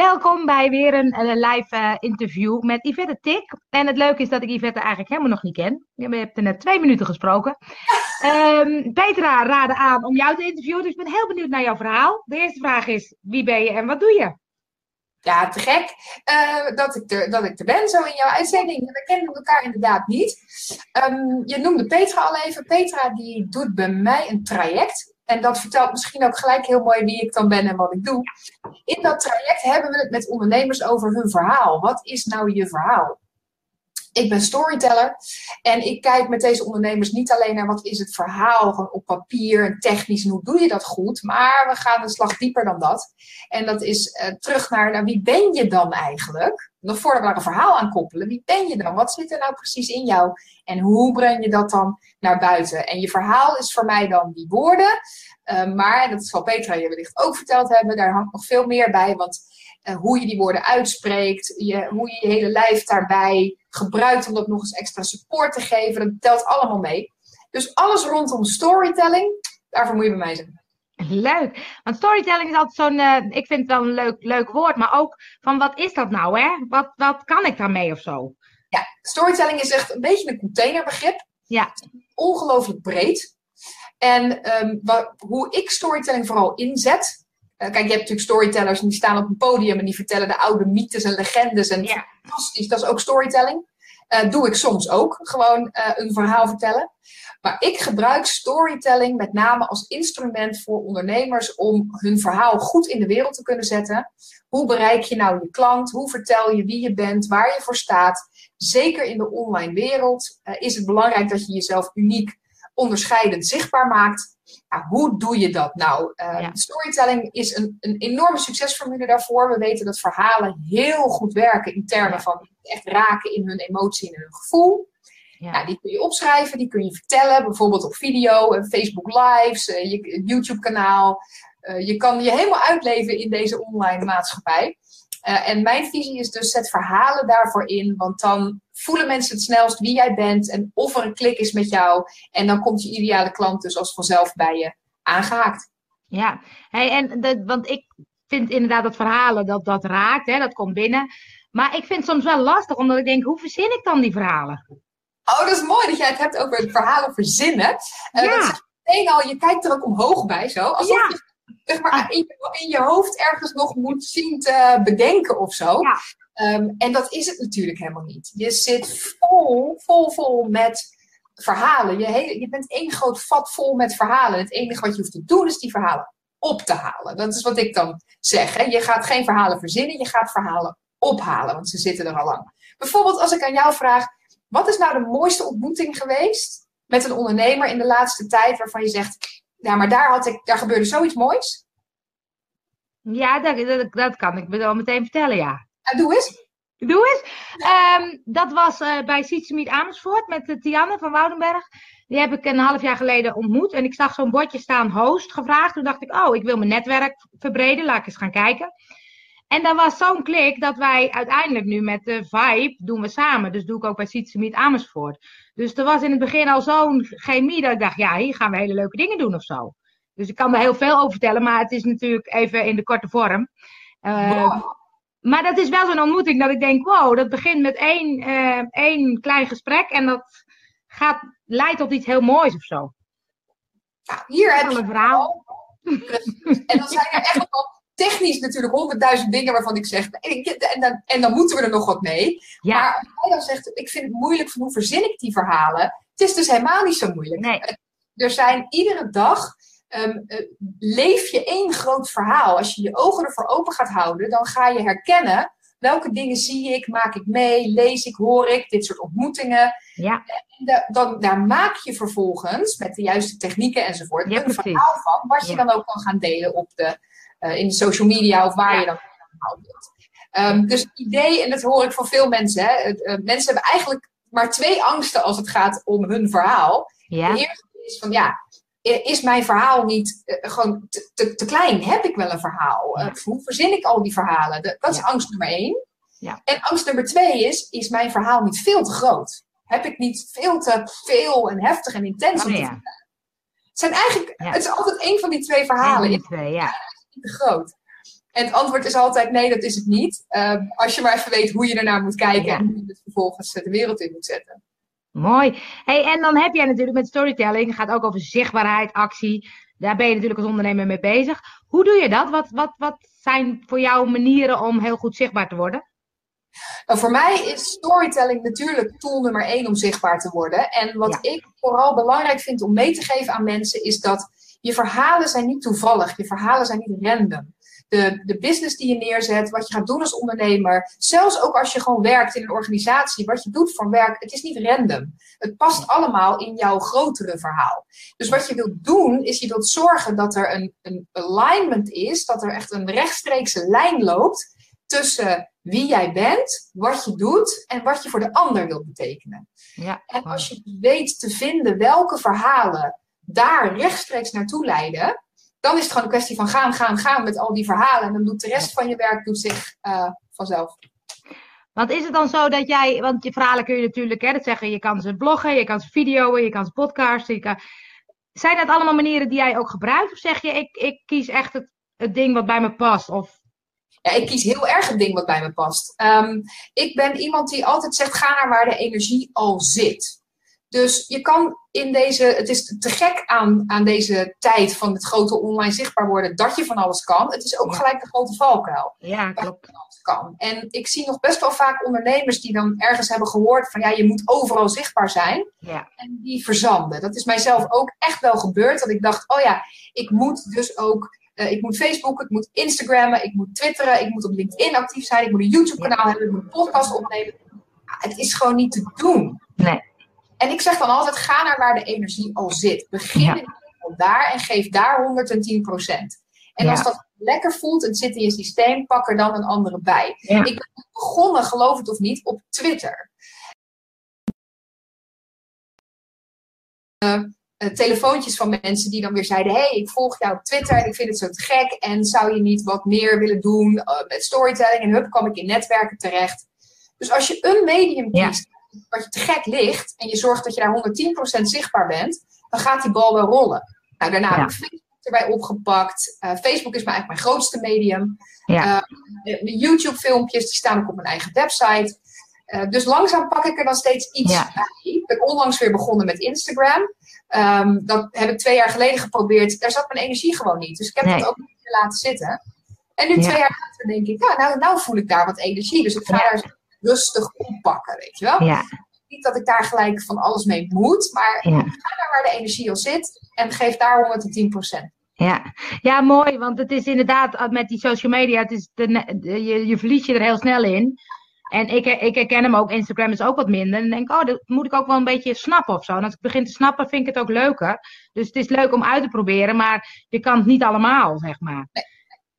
Welkom bij weer een, een live uh, interview met Yvette Tik. En het leuke is dat ik Yvette eigenlijk helemaal nog niet ken. Je hebt er net twee minuten gesproken. Um, Petra raadde aan om jou te interviewen, dus ik ben heel benieuwd naar jouw verhaal. De eerste vraag is, wie ben je en wat doe je? Ja, te gek uh, dat, ik er, dat ik er ben, zo in jouw uitzending. We kennen elkaar inderdaad niet. Um, je noemde Petra al even. Petra die doet bij mij een traject. En dat vertelt misschien ook gelijk heel mooi wie ik dan ben en wat ik doe. In dat traject hebben we het met ondernemers over hun verhaal. Wat is nou je verhaal? Ik ben storyteller en ik kijk met deze ondernemers niet alleen naar wat is het verhaal op papier en technisch en hoe doe je dat goed, maar we gaan een slag dieper dan dat. En dat is uh, terug naar, naar wie ben je dan eigenlijk? Nog voordat we een verhaal aan koppelen, wie ben je dan? Wat zit er nou precies in jou? En hoe breng je dat dan naar buiten? En je verhaal is voor mij dan die woorden, uh, maar dat zal Petra je wellicht ook verteld hebben, daar hangt nog veel meer bij, want uh, hoe je die woorden uitspreekt, je, hoe je je hele lijf daarbij gebruikt om dat nog eens extra support te geven. Dat telt allemaal mee. Dus alles rondom storytelling, daarvoor moet je bij mij zijn. Leuk. Want storytelling is altijd zo'n, uh, ik vind het wel een leuk, leuk woord, maar ook van wat is dat nou, hè? Wat, wat kan ik daarmee of zo? Ja, storytelling is echt een beetje een containerbegrip. Ja. Ongelooflijk breed. En um, wat, hoe ik storytelling vooral inzet. Uh, kijk, je hebt natuurlijk storytellers en die staan op een podium en die vertellen de oude mythes en legendes. En Ja. fantastisch, dat is ook storytelling. Uh, doe ik soms ook, gewoon uh, een verhaal vertellen. Maar ik gebruik storytelling met name als instrument voor ondernemers om hun verhaal goed in de wereld te kunnen zetten. Hoe bereik je nou je klant? Hoe vertel je wie je bent, waar je voor staat? Zeker in de online wereld uh, is het belangrijk dat je jezelf uniek, onderscheidend zichtbaar maakt. Nou, hoe doe je dat nou? Uh, ja. Storytelling is een, een enorme succesformule daarvoor. We weten dat verhalen heel goed werken in termen ja. van echt raken in hun emotie en hun gevoel. Ja. Nou, die kun je opschrijven, die kun je vertellen, bijvoorbeeld op video, en Facebook Lives, uh, je YouTube-kanaal. Uh, je kan je helemaal uitleven in deze online maatschappij. Uh, en mijn visie is dus, zet verhalen daarvoor in, want dan voelen mensen het snelst wie jij bent en of er een klik is met jou. En dan komt je ideale klant dus als vanzelf bij je aangehaakt. Ja, hey, en de, want ik vind inderdaad dat verhalen, dat, dat raakt, hè, dat komt binnen. Maar ik vind het soms wel lastig, omdat ik denk, hoe verzin ik dan die verhalen? Oh, dat is mooi dat jij het hebt over het verhalen verzinnen. Uh, ja. Dat is al, je kijkt er ook omhoog bij zo. Alsof ja. je zeg maar, in, je, in je hoofd ergens nog moet zien te bedenken of zo. Ja. Um, en dat is het natuurlijk helemaal niet. Je zit vol, vol, vol met verhalen. Je, hele, je bent één groot vat vol met verhalen. Het enige wat je hoeft te doen is die verhalen op te halen. Dat is wat ik dan zeg. Hè. Je gaat geen verhalen verzinnen, je gaat verhalen ophalen, want ze zitten er al lang. Bijvoorbeeld als ik aan jou vraag, wat is nou de mooiste ontmoeting geweest met een ondernemer in de laatste tijd waarvan je zegt, ja, maar daar, had ik, daar gebeurde zoiets moois? Ja, dat, dat, dat kan ik wel meteen vertellen, ja. doe eens. Doe eens. Um, dat was uh, bij Sietsemiet Amersfoort met uh, Tianne van Woudenberg. Die heb ik een half jaar geleden ontmoet. En ik zag zo'n bordje staan, host, gevraagd. Toen dacht ik, oh, ik wil mijn netwerk verbreden. Laat ik eens gaan kijken. En dat was zo'n klik dat wij uiteindelijk nu met de Vibe doen we samen. Dus doe ik ook bij Sietsemiet Amersfoort. Dus er was in het begin al zo'n chemie dat ik dacht, ja, hier gaan we hele leuke dingen doen of zo. Dus ik kan er heel veel over vertellen, maar het is natuurlijk even in de korte vorm. Uh, wow. Maar dat is wel zo'n ontmoeting dat ik denk, wow, dat begint met één, uh, één klein gesprek en dat gaat, leidt tot iets heel moois of zo. Ja, hier heb je een verhaal. En dan zijn er echt wel technisch natuurlijk honderdduizend dingen waarvan ik zeg, en dan, en dan moeten we er nog wat mee. Ja. Maar als jij dan zegt, ik vind het moeilijk van hoe verzin ik die verhalen, het is dus helemaal niet zo moeilijk. Nee. Er zijn iedere dag Um, uh, leef je één groot verhaal. Als je je ogen ervoor open gaat houden, dan ga je herkennen welke dingen zie ik, maak ik mee, lees ik, hoor ik, dit soort ontmoetingen. Ja. En da, dan, daar maak je vervolgens met de juiste technieken enzovoort ja, een precies. verhaal van, wat je ja. dan ook kan gaan delen op de, in de social media of waar je dan verhaal wilt. Um, dus het idee, en dat hoor ik van veel mensen, hè, uh, mensen hebben eigenlijk maar twee angsten als het gaat om hun verhaal. Ja. De eerste is van ja, is mijn verhaal niet uh, gewoon te, te, te, klein? Heb ik wel een verhaal? Uh, hoe verzin ik al die verhalen? De, dat is ja. angst nummer één. Ja. En angst nummer twee is, is mijn verhaal niet veel te groot? Heb ik niet veel te veel en heftig en intens oh, om te ja. Het zijn eigenlijk, het is altijd één van die twee verhalen. Twee, ja. Te groot. En het antwoord is altijd nee, dat is het niet. Ehm, als je maar even weet hoe je ernaar moet kijken en hoe je het vervolgens de wereld in moet zetten. Mooi. Hey, en dan heb jij natuurlijk met storytelling, het gaat ook over zichtbaarheid, actie. Daar ben je natuurlijk als ondernemer mee bezig. Hoe doe je dat? Wat, wat, wat zijn voor jou manieren om heel goed zichtbaar te worden? Nou, voor mij is storytelling natuurlijk tool nummer één om zichtbaar te worden. En wat ik vooral belangrijk vind om mee te geven aan mensen is dat je verhalen zijn niet toevallig. Je verhalen zijn niet random de, de business die je neerzet, wat je gaat doen als ondernemer. Zelfs ook als je gewoon werkt in een organisatie, wat je doet voor werk, het is niet random. Het past allemaal in jouw grotere verhaal. Dus wat je wilt doen, is je wilt zorgen dat er een, een alignment is, dat er echt een rechtstreekse lijn loopt tussen wie jij bent, wat je doet en wat je voor de ander wilt betekenen. Ja, en als je weet te vinden welke verhalen daar rechtstreeks naartoe leiden, dan is het gewoon een kwestie van gaan, gaan, gaan met al die verhalen. En dan doet de rest van je werk doet zich uh, vanzelf. Want is het dan zo dat jij, want je verhalen kun je natuurlijk, hè, dat zeggen, je kan ze bloggen, je kan ze videoen, je kan ze podcasten. Je kan... Zijn dat allemaal manieren die jij ook gebruikt? Of zeg je, ik, ik kies echt het, het ding wat bij me past? Of... Ja, ik kies heel erg het ding wat bij me past. Um, ik ben iemand die altijd zegt, ga naar waar de energie al zit. Dus je kan in deze, het is te gek aan, aan deze tijd van het grote online zichtbaar worden dat je van alles kan. Het is ook gelijk de grote valkuil. Ja, klopt. Kan. En ik zie nog best wel vaak ondernemers die dan ergens hebben gehoord van ja, je moet overal zichtbaar zijn. Ja. En die verzanden. Dat is mijzelf ook echt wel gebeurd. Dat ik dacht, oh ja, ik moet dus ook uh, ik moet Facebook, ik moet Instagrammen, ik moet Twitteren, ik moet op LinkedIn actief zijn, ik moet een YouTube-kanaal hebben, ik moet een podcast opnemen. het is gewoon niet te doen. Nee. En ik zeg dan altijd, ga naar waar de energie al zit. Begin ja. daar en geef daar 110% En als dat lekker voelt en het zit in je systeem, pak er dan een andere bij. Ik ben begonnen, geloof het of niet, op Twitter. Uh, telefoontjes van mensen die dan weer zeiden: hey, ik volg jou op Twitter en ik vind het zo te gek. En zou je niet wat meer willen doen uh, met storytelling? En hup, kwam ik in netwerken terecht. Dus als je een medium kiest wat je te gek ligt en je zorgt dat je daar 110% zichtbaar bent, dan gaat die bal wel rollen. Nou, daarna heb ik Facebook erbij opgepakt. Uh, Facebook is eigenlijk mijn grootste medium. Ja. Uh, YouTube-filmpjes die staan ook op mijn eigen website. Uh, dus langzaam pak ik er dan steeds iets ja. bij. Ik ben onlangs weer begonnen met Instagram. Um, dat heb ik twee jaar geleden geprobeerd. Daar zat mijn energie gewoon niet. Dus ik heb nee. dat ook niet meer laten zitten. En nu twee jaar later denk ik, ja, nou, nou voel ik daar wat energie. Dus ik ga daar rustig oppakken, weet je wel. Ja. Niet dat ik daar gelijk van alles mee moet, maar ga daar waar de energie al zit en geef daar 110% Ja. ja, mooi, want het is inderdaad eh, met die social media, het is de, je, je verlies je er heel snel in. En ik, ik herken hem ook, Instagram is ook wat minder. En denk, oh, dat moet ik ook wel een beetje snappen of zo. En als ik begin te snappen, vind ik het ook leuker. Dus het is leuk om uit te proberen, maar je kan het niet allemaal, zeg maar. Nee.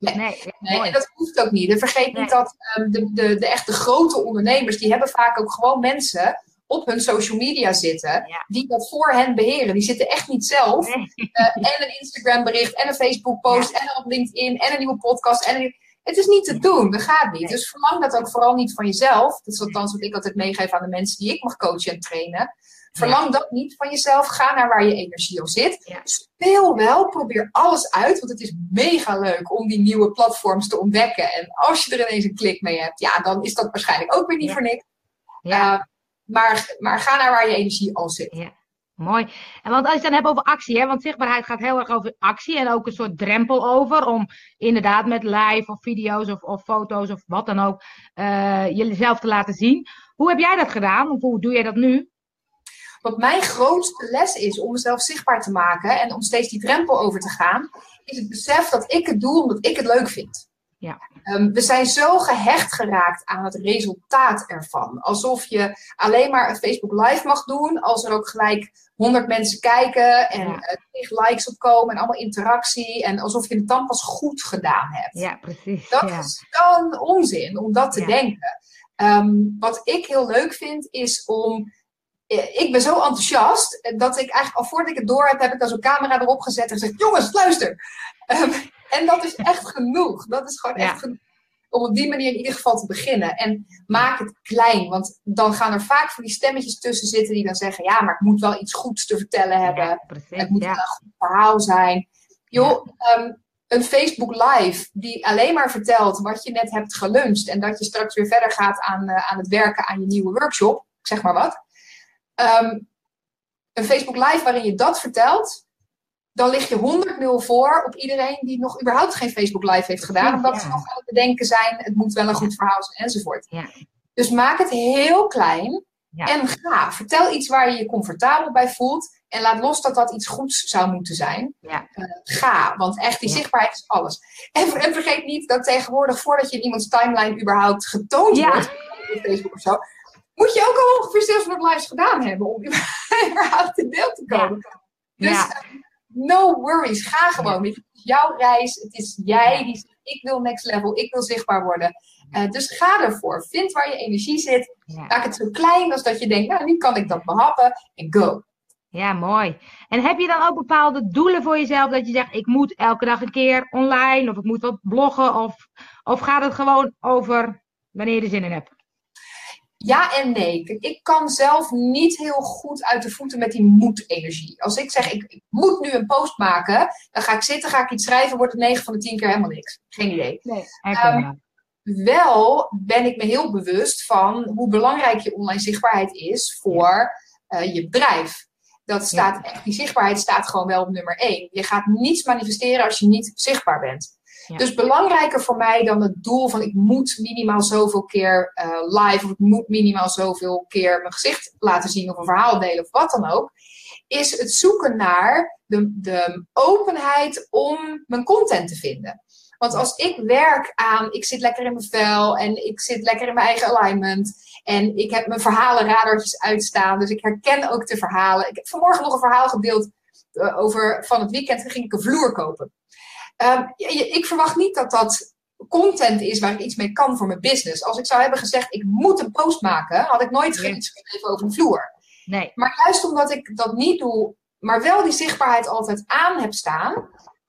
Nee, nee, en dat hoeft ook niet. En vergeet niet dat um, de, de, de echte grote ondernemers, die hebben vaak ook gewoon mensen op hun social media zitten, die dat voor hen beheren. Die zitten echt niet zelf. Uh, en een Instagram bericht, en een Facebook post, en en op LinkedIn, en een nieuwe podcast. En Het is niet te doen, dat gaat niet. Dus verlang dat ook vooral niet van jezelf. Dat is althans wat ik altijd meegeef aan de mensen die ik mag coachen en trainen. Verlang dat niet van jezelf. Ga naar waar je energie al zit. Speel wel, probeer alles uit. Want het is mega leuk om die nieuwe platforms te ontdekken. En als je er ineens een klik mee hebt, ja, dan is dat waarschijnlijk ook weer niet voor niks. Ja. Uh, maar, maar ga naar waar je energie al zit. Ja. Mooi. En want als je het dan hebt over actie, hè, want zichtbaarheid gaat heel erg over actie en ook een soort drempel over om inderdaad met live of video's of, of foto's of wat dan ook uh, jezelf te laten zien. Hoe heb jij dat gedaan? Of hoe doe jij dat nu? Wat mijn grootste les is om mezelf zichtbaar te maken en om steeds die drempel over te gaan, is het besef dat ik het doe omdat ik het leuk vind. Ja. Um, we zijn zo gehecht geraakt aan het resultaat ervan. Alsof je alleen maar een Facebook Live mag doen, als er ook gelijk 100 mensen kijken en ja. uh, likes op komen en allemaal interactie. En alsof je het dan pas goed gedaan hebt. Ja, precies. Dat ja. is zo'n onzin om dat te denken. Um, wat ik heel leuk vind, is om ik ben zo enthousiast dat ik eigenlijk al voordat ik het door heb, heb ik dan zo'n camera erop gezet en gezegd: Jongens, luister. Um, en dat is echt genoeg. Dat is gewoon Ja. echt genoeg. Om op die manier in ieder geval te beginnen. En maak het klein. Want dan gaan er vaak van die stemmetjes tussen zitten die dan zeggen: Ja, maar ik moet wel iets goeds te vertellen hebben. Ja, precies. Het moet Ja. wel een goed verhaal zijn. Joh, um, een Facebook Live die alleen maar vertelt wat je net hebt geluncht en dat je straks weer verder gaat aan, uh, aan het werken aan je nieuwe workshop, zeg maar wat. Ehm, een Facebook Live waarin je dat vertelt, dan lig je 100 0 voor op iedereen die nog überhaupt geen Facebook Live heeft gedaan. Omdat ze nog aan het bedenken zijn, het moet wel een goed verhaal zijn enzovoort. Ja. Dus maak het heel klein en ga. Vertel iets waar je je comfortabel bij voelt. En laat los dat dat iets goeds zou moeten zijn. Ja. Uh, ga, want echt die zichtbaarheid is alles. En, en, vergeet niet dat tegenwoordig, voordat je in iemands timeline überhaupt getoond wordt, op Facebook of zo, moet je ook al ongeveer Salesforce Lives gedaan hebben om überhaupt in beeld te komen. Dus uh, no worries, ga gewoon. Het is jouw reis, het is jij die zegt, ik wil next level, ik wil zichtbaar worden. Uh, dus ga ervoor. Vind waar je energie zit. Maak het zo klein als dat je denkt, nou, nu kan ik dat behappen. En go. Ja, mooi. En heb je dan ook bepaalde doelen voor jezelf dat je zegt, ik moet elke dag een keer online of ik moet wat bloggen of, of gaat het gewoon over wanneer je er zin in hebt? Ja en nee. Ik kan zelf niet heel goed uit de voeten met die moedenergie. Als ik zeg, ik, ik, moet nu een post maken, dan ga ik zitten, ga ik iets schrijven, wordt het 9 van de 10 keer helemaal niks. Geen idee. Nee, um, wel ben ik me heel bewust van hoe belangrijk je online zichtbaarheid is voor uh, je bedrijf. Dat staat echt, die zichtbaarheid staat gewoon wel op nummer 1. Je gaat niets manifesteren als je niet zichtbaar bent. Dus belangrijker voor mij dan het doel van ik moet minimaal zoveel keer uh, live of ik moet minimaal zoveel keer mijn gezicht laten zien of een verhaal delen of wat dan ook, is het zoeken naar de, de openheid om mijn content te vinden. Want als ik werk aan, ik zit lekker in mijn vel en ik zit lekker in mijn eigen alignment. En ik heb mijn verhalenradartjes uitstaan. Dus ik herken ook de verhalen. Ik heb vanmorgen nog een verhaal gedeeld uh, over van het weekend. Ging ik een vloer kopen. Um, ik verwacht niet dat dat content is waar ik iets mee kan voor mijn business. Als ik zou hebben gezegd, ik moet een post maken, had ik nooit nee. iets gegeven over een vloer. Nee. Maar juist omdat ik dat niet doe, maar wel die zichtbaarheid altijd aan heb staan,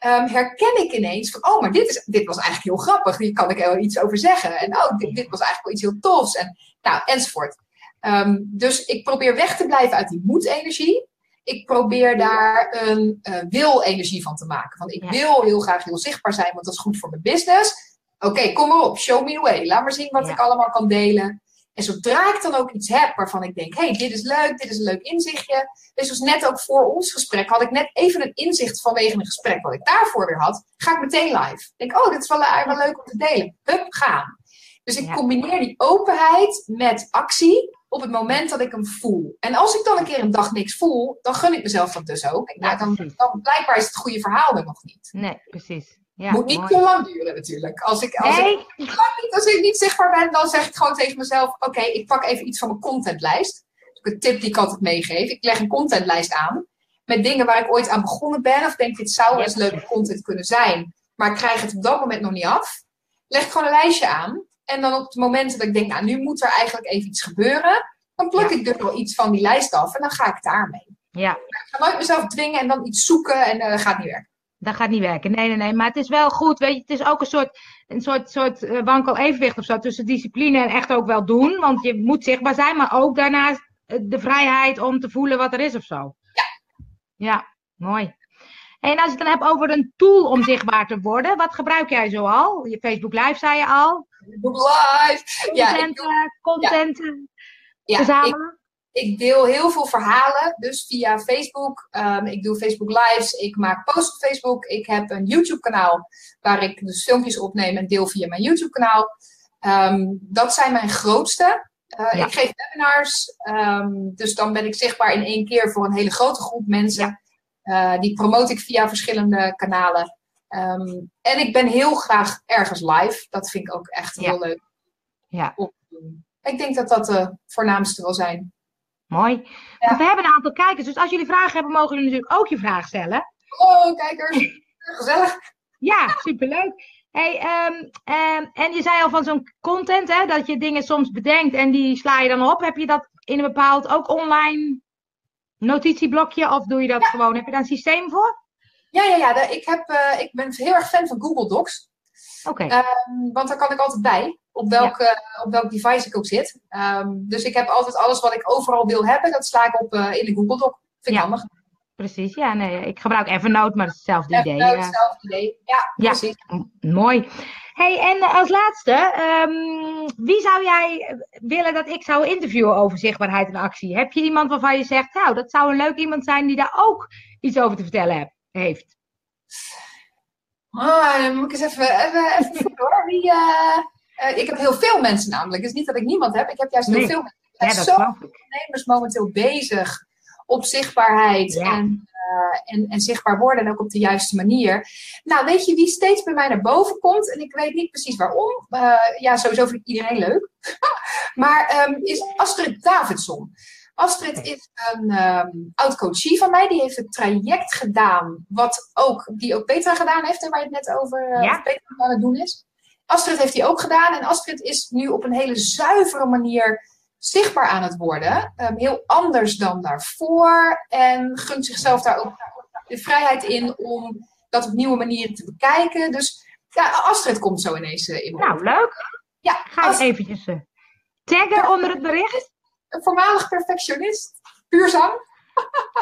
um, herken ik ineens van, oh, maar dit, is, dit was eigenlijk heel grappig. Hier kan ik er iets over zeggen. En oh, dit, dit was eigenlijk wel iets heel tofs. En, nou, enzovoort. Um, dus ik probeer weg te blijven uit die moedenergie. Ik probeer daar een uh, wil-energie van te maken. Van ik wil heel graag heel zichtbaar zijn, want dat is goed voor mijn business. Oké, kom maar op, show me the way. Laat maar zien wat ik allemaal kan delen. En zodra ik dan ook iets heb waarvan ik denk, hé, hey, dit is leuk, dit is een leuk inzichtje. Dus was net ook voor ons gesprek, had ik net even een inzicht vanwege een gesprek wat ik daarvoor weer had. Ga ik meteen live. Denk, oh, dit is wel, wel leuk om te delen. Hup, gaan. Dus ik combineer die openheid met actie op het moment dat ik hem voel. En als ik dan een keer een dag niks voel, dan gun ik mezelf dat dus ook. Nou, dan, dan blijkbaar is het goede verhaal er nog niet. Nee, precies. Ja, Moet niet te lang duren natuurlijk. Als ik, als, nee. ik, als ik niet zichtbaar ben, dan zeg ik gewoon tegen mezelf: Oké, ik pak even iets van mijn contentlijst. een tip die ik altijd meegeef. Ik leg een contentlijst aan met dingen waar ik ooit aan begonnen ben. Of denk, dit zou eens leuke content kunnen zijn. Maar ik krijg het op dat moment nog niet af. Leg ik gewoon een lijstje aan. En dan op het moment dat ik denk, nou, nu moet er eigenlijk even iets gebeuren. Dan pluk ik dus wel iets van die lijst af en dan ga ik daarmee. Ja. ik ga nooit mezelf dwingen en dan iets zoeken en uh, dat gaat niet werken. Dat gaat niet werken. Nee, nee, nee. Maar het is wel goed. Weet je, het is ook een soort, een soort, soort uh, wankel evenwicht of zo tussen discipline en echt ook wel doen. Want je moet zichtbaar zijn, maar ook daarnaast eh, de vrijheid om te voelen wat er is of zo. Ja. Ja, mooi. En als je het dan hebt over een tool om zichtbaar te worden, wat gebruik jij zo al? Je Facebook Live zei je al. Facebook Live. Content, ja, content ja. verzamelen ik deel heel veel verhalen, dus via Facebook. Um, ik doe Facebook Lives, ik maak posts op Facebook. Ik heb een YouTube-kanaal waar ik dus filmpjes opneem en deel via mijn YouTube-kanaal. Um, dat zijn mijn grootste. Uh, Ik geef webinars, um, dus dan ben ik zichtbaar in één keer voor een hele grote groep mensen. Ja. Uh, die promote ik via verschillende kanalen. En ik ben heel graag ergens live. Dat vind ik ook echt heel leuk. Ja. Ik denk dat dat de voornaamste wil zijn. Mooi. We hebben een aantal kijkers, dus als jullie vragen hebben, mogen jullie natuurlijk ook je vraag stellen. Oh, kijkers. Gezellig. Ja, superleuk. Hey, um, um, en je zei al van zo'n content, hè, dat je dingen soms bedenkt en die sla je dan op. Heb je dat in een bepaald, ook online notitieblokje of doe je dat gewoon? Heb je daar een systeem voor? Ja, ja, ja. Ik, heb, uh, ik ben heel erg fan van Google Docs. Oké. Okay. Um, want daar kan ik altijd bij op welk, op welk device ik ook zit. Um, dus ik heb altijd alles wat ik overal wil hebben, dat sla ik op uh, in de Google Doc. Vind ik handig. precies. Ja, nee, ik gebruik Evernote, maar het is hetzelfde idee. Evernote, hetzelfde idee. Ja, Ja. precies. Mooi. Hey, en eh, als laatste, ehm, wie zou jij eh, willen dat ik zou interviewen over zichtbaarheid en actie? Heb je iemand waarvan je zegt, nou, dat zou een leuk iemand zijn die daar ook iets over te vertellen heb- heeft? Ah, dan moet ik eens even, even, even zoeken, hoor. Wie, eh, eh, ik heb heel veel mensen namelijk. Het is niet dat ik niemand heb. Ik heb juist heel veel mensen. Ja, Er dat zijn zo geloof ik. ondernemers momenteel bezig op zichtbaarheid Ja. en, eh, en, en zichtbaar worden en ook op de juiste manier. Nou, weet je wie steeds bij mij naar boven komt? En ik weet niet precies waarom. Eh, ja, sowieso vind ik iedereen leuk. maar ehm, is Astrid Davidson. Astrid is een ehm oud coachie van mij. Die heeft het traject gedaan, wat ook, die ook Petra gedaan heeft, hè, waar je het net over eh, Ja. Petra aan het doen is. Astrid heeft die ook gedaan. En Astrid is nu op een hele zuivere manier zichtbaar aan het worden. Ehm, heel anders dan daarvoor. En gunt zichzelf daar ook de vrijheid in om dat op nieuwe manieren te bekijken. Dus ja, Astrid komt zo ineens eh, in. Nou, leuk. ja, Ga Astrid, eventjes eh, taggen onder het bericht. Een voormalig perfectionist. Puur zang.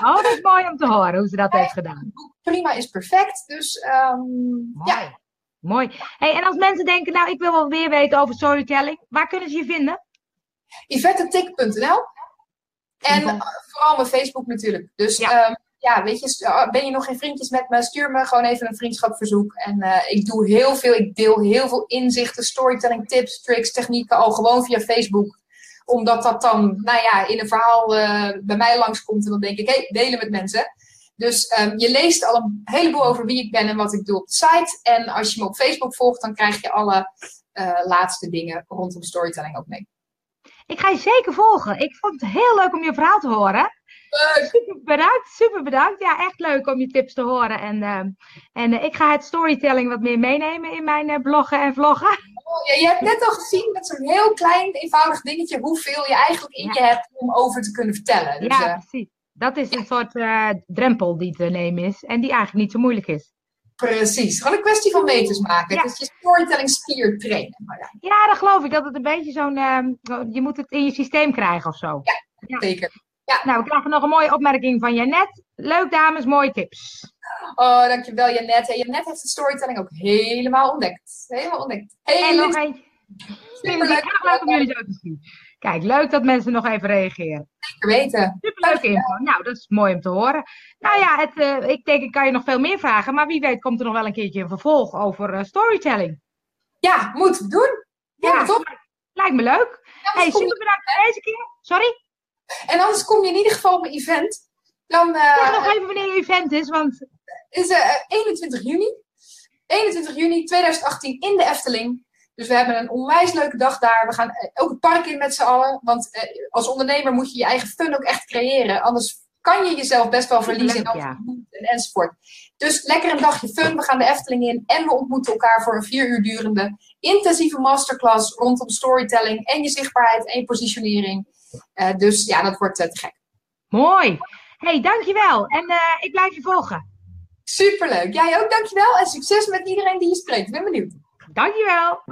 Oh, is mooi om te horen hoe ze dat heeft gedaan. Prima is perfect. Dus ehm, ja, Mooi. Mooi. Hey, en als mensen denken, nou, ik wil wel meer weten over storytelling, waar kunnen ze je vinden? yvettetik.nl. En vooral mijn Facebook natuurlijk. Dus Ja. ja. ja, weet je, uh, ben je nog geen vriendjes met me, stuur me gewoon even een vriendschapverzoek. En eh, ik doe heel veel, ik deel heel veel inzichten, storytelling, tips, tricks, technieken al gewoon via Facebook. Omdat dat dan, nou ja, in een verhaal eh, bij mij langskomt en dan denk ik, hé, hey, delen met mensen. Dus ehm, je leest al een heleboel over wie ik ben en wat ik doe op de site. En als je me op Facebook volgt, dan krijg je alle eh, laatste dingen rondom storytelling ook mee. Ik ga je zeker volgen. Ik vond het heel leuk om je verhaal te horen. Super bedankt, super bedankt. Ja, echt leuk om je tips te horen. En, ehm, en eh, ik ga het storytelling wat meer meenemen in mijn eh, bloggen en vloggen. Oh, Ja, je hebt net al gezien met zo'n heel klein, eenvoudig dingetje hoeveel je eigenlijk in je hebt om over te kunnen vertellen. Dus, ja, eh, precies. Dat is een soort drempel die te nemen is. En die eigenlijk niet zo moeilijk is. precies. Gewoon een kwestie van meters maken. Ja. Het is je storytelling spier trainen. Maar ja, Ja, dat geloof ik. Dat het een beetje zo'n... ehm, je moet het in je systeem krijgen of zo. zeker. Nou, we krijgen nog een mooie opmerking van Janet. Leuk dames, mooie tips. Oh, dankjewel Janet. Hey, Janet heeft de storytelling ook helemaal ontdekt. Helemaal ontdekt. En Hey, nog eentje. Superleuk. erg leuk om jullie zo te zien. Kijk, leuk dat mensen nog even reageren. Zeker weten. Superleuke info. Nou, dat is mooi om te horen. Nou ja, het, eh, ik denk, ik kan je nog veel meer vragen. Maar wie weet komt er nog wel een keertje een vervolg over eh, storytelling. Ja, moet doen. Ja, Ja. toch? Lijkt me leuk. Anders Hey, super bedankt voor deze keer. Sorry? En anders kom je in ieder geval op mijn event. Dan eh, Zeg nog even wanneer je event is, want... is eh, 21 juni. 21 juni 2018 in de Efteling. Dus we hebben een onwijs leuke dag daar. We gaan eh, ook het park in met z'n allen. Want eh, als ondernemer moet je je eigen fun ook echt creëren. Anders kan je jezelf best wel verliezen Leuk, ja. en enzovoort. Dus lekker een dagje fun. We gaan de Efteling in. En we ontmoeten elkaar voor een vier uur durende intensieve masterclass rondom storytelling en je zichtbaarheid en je positionering. Eh, dus ja, dat wordt eh, te gek. Mooi. hey, dankjewel. En eh, ik blijf je volgen. Superleuk. Jij ook, dankjewel. En succes met iedereen die je spreekt. Ik ben benieuwd. Dankjewel.